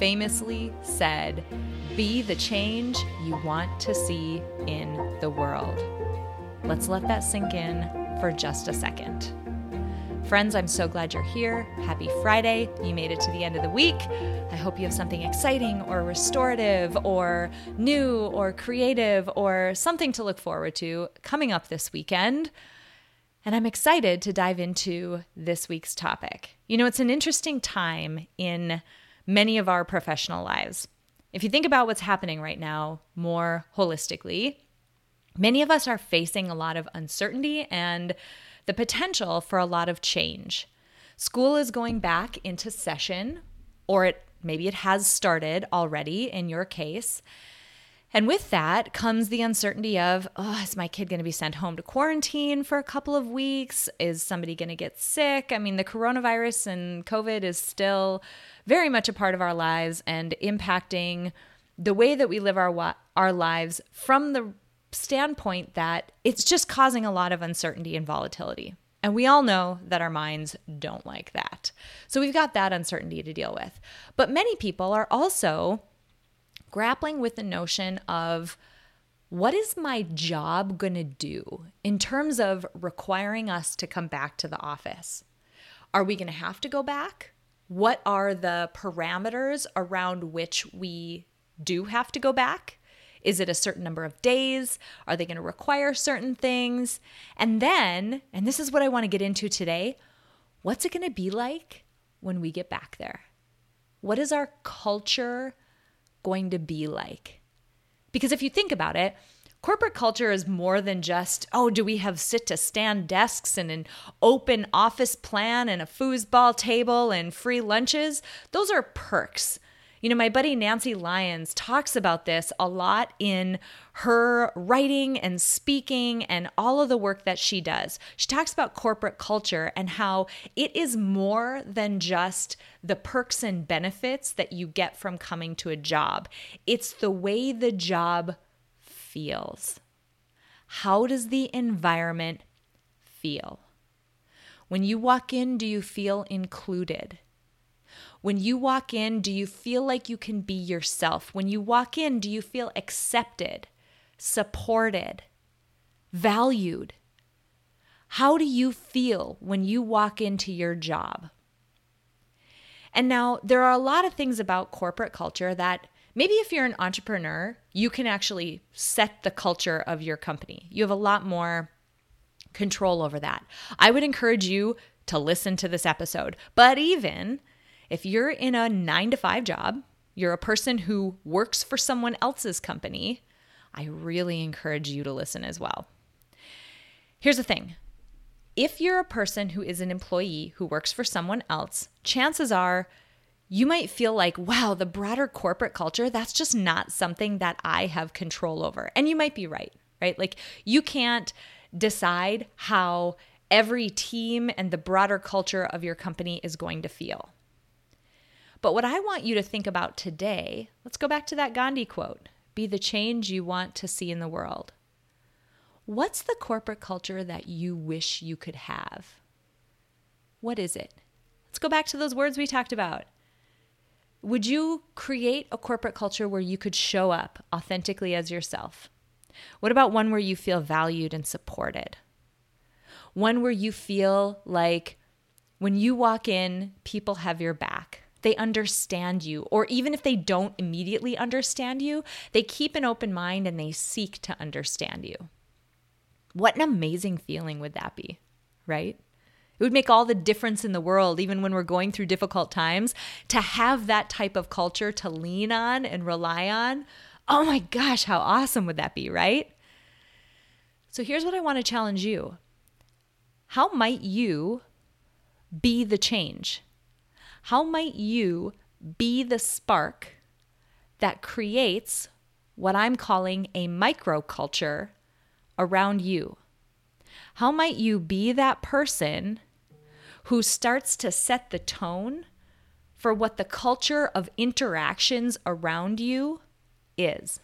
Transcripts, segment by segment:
famously said, Be the change you want to see in the world. Let's let that sink in for just a second. Friends, I'm so glad you're here. Happy Friday. You made it to the end of the week. I hope you have something exciting or restorative or new or creative or something to look forward to coming up this weekend. And I'm excited to dive into this week's topic. You know, it's an interesting time in many of our professional lives. If you think about what's happening right now more holistically, many of us are facing a lot of uncertainty and the potential for a lot of change. School is going back into session, or it maybe it has started already in your case. And with that comes the uncertainty of, oh, is my kid going to be sent home to quarantine for a couple of weeks? Is somebody going to get sick? I mean, the coronavirus and COVID is still very much a part of our lives and impacting the way that we live our our lives from the standpoint that it's just causing a lot of uncertainty and volatility. And we all know that our minds don't like that. So we've got that uncertainty to deal with. But many people are also grappling with the notion of what is my job going to do in terms of requiring us to come back to the office? Are we going to have to go back? What are the parameters around which we do have to go back? Is it a certain number of days? Are they going to require certain things? And then, and this is what I want to get into today, what's it going to be like when we get back there? What is our culture going to be like? Because if you think about it, corporate culture is more than just, oh, do we have sit to stand desks and an open office plan and a foosball table and free lunches? Those are perks. You know, my buddy Nancy Lyons talks about this a lot in her writing and speaking and all of the work that she does. She talks about corporate culture and how it is more than just the perks and benefits that you get from coming to a job, it's the way the job feels. How does the environment feel? When you walk in, do you feel included? When you walk in, do you feel like you can be yourself? When you walk in, do you feel accepted, supported, valued? How do you feel when you walk into your job? And now, there are a lot of things about corporate culture that maybe if you're an entrepreneur, you can actually set the culture of your company. You have a lot more control over that. I would encourage you to listen to this episode. But even if you're in a nine to five job, you're a person who works for someone else's company, I really encourage you to listen as well. Here's the thing if you're a person who is an employee who works for someone else, chances are you might feel like, wow, the broader corporate culture, that's just not something that I have control over. And you might be right, right? Like you can't decide how every team and the broader culture of your company is going to feel. But what I want you to think about today, let's go back to that Gandhi quote be the change you want to see in the world. What's the corporate culture that you wish you could have? What is it? Let's go back to those words we talked about. Would you create a corporate culture where you could show up authentically as yourself? What about one where you feel valued and supported? One where you feel like when you walk in, people have your back they understand you. Or even if they don't immediately understand you, they keep an open mind and they seek to understand you. What an amazing feeling would that be, right? It would make all the difference in the world, even when we're going through difficult times, to have that type of culture to lean on and rely on. Oh my gosh, how awesome would that be, right? So here's what I want to challenge you How might you be the change how might you be the spark that creates what I'm calling a microculture around you? How might you be that person who starts to set the tone for what the culture of interactions around you is?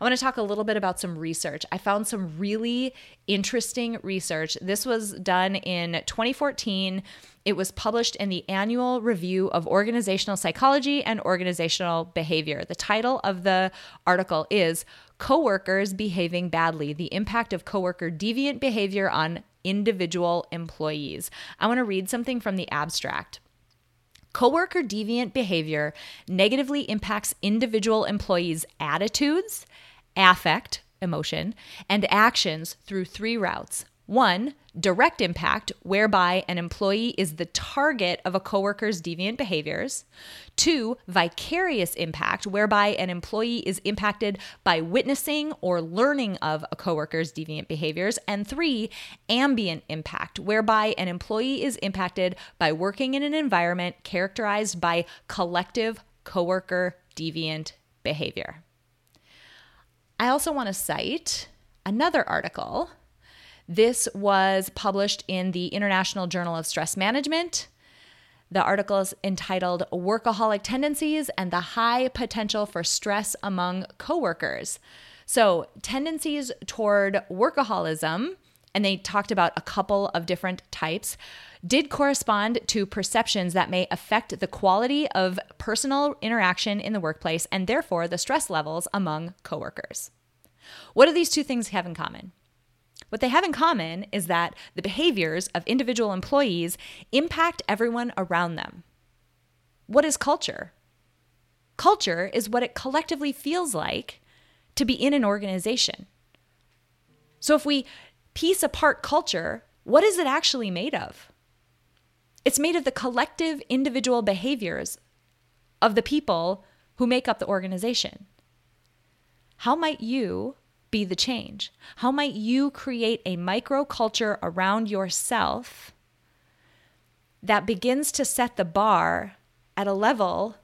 I want to talk a little bit about some research. I found some really interesting research. This was done in 2014. It was published in the Annual Review of Organizational Psychology and Organizational Behavior. The title of the article is Coworkers Behaving Badly The Impact of Coworker Deviant Behavior on Individual Employees. I want to read something from the abstract. Coworker deviant behavior negatively impacts individual employees' attitudes, affect, emotion, and actions through three routes. One, direct impact, whereby an employee is the target of a coworker's deviant behaviors. Two, vicarious impact, whereby an employee is impacted by witnessing or learning of a coworker's deviant behaviors. And three, ambient impact, whereby an employee is impacted by working in an environment characterized by collective coworker deviant behavior. I also want to cite another article. This was published in the International Journal of Stress Management. The article is entitled Workaholic Tendencies and the High Potential for Stress Among Coworkers. So, tendencies toward workaholism, and they talked about a couple of different types, did correspond to perceptions that may affect the quality of personal interaction in the workplace and therefore the stress levels among coworkers. What do these two things have in common? What they have in common is that the behaviors of individual employees impact everyone around them. What is culture? Culture is what it collectively feels like to be in an organization. So if we piece apart culture, what is it actually made of? It's made of the collective individual behaviors of the people who make up the organization. How might you be the change? How might you create a microculture around yourself that begins to set the bar at a level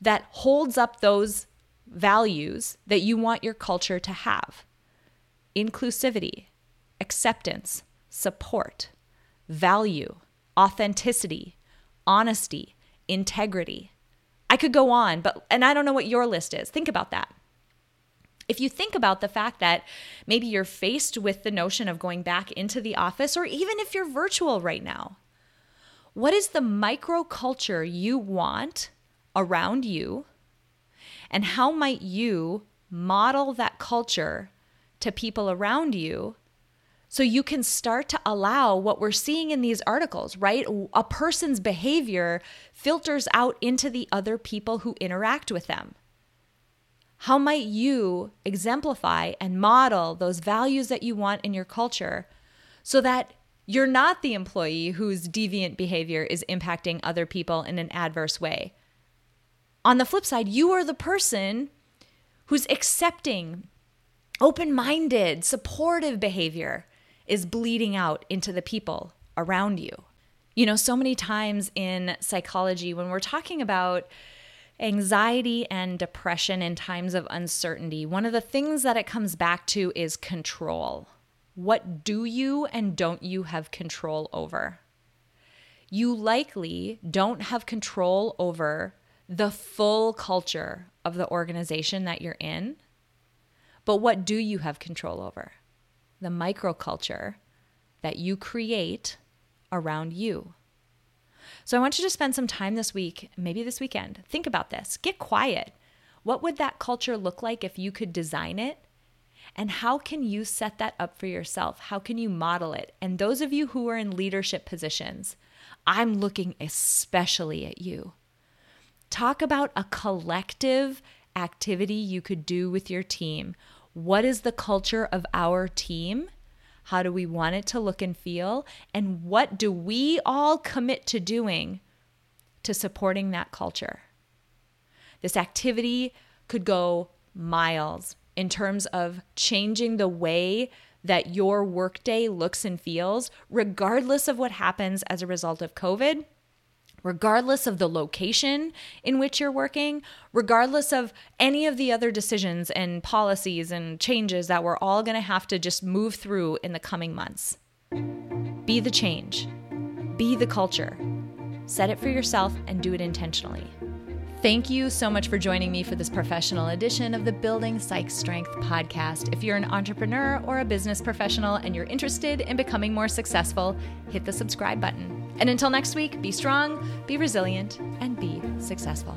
that holds up those values that you want your culture to have? Inclusivity, acceptance, support, value, authenticity, honesty, integrity. I could go on, but and I don't know what your list is. Think about that. If you think about the fact that maybe you're faced with the notion of going back into the office, or even if you're virtual right now, what is the microculture you want around you? And how might you model that culture to people around you so you can start to allow what we're seeing in these articles, right? A person's behavior filters out into the other people who interact with them. How might you exemplify and model those values that you want in your culture so that you're not the employee whose deviant behavior is impacting other people in an adverse way? On the flip side, you are the person who's accepting, open minded, supportive behavior is bleeding out into the people around you. You know, so many times in psychology, when we're talking about anxiety and depression in times of uncertainty, one of the things that it comes back to is control. What do you and don't you have control over? You likely don't have control over the full culture of the organization that you're in. But what do you have control over? The microculture that you create around you. So I want you to spend some time this week, maybe this weekend. Think about this. Get quiet. What would that culture look like if you could design it? And how can you set that up for yourself? How can you model it? And those of you who are in leadership positions, I'm looking especially at you. Talk about a collective activity you could do with your team. What is the culture of our team? How do we want it to look and feel? And what do we all commit to doing to supporting that culture? This activity could go miles in terms of changing the way that your workday looks and feels, regardless of what happens as a result of COVID. Regardless of the location in which you're working, regardless of any of the other decisions and policies and changes that we're all going to have to just move through in the coming months. Be the change, be the culture. Set it for yourself and do it intentionally. Thank you so much for joining me for this professional edition of the Building Psych Strength podcast. If you're an entrepreneur or a business professional and you're interested in becoming more successful, hit the subscribe button. And until next week, be strong, be resilient, and be successful.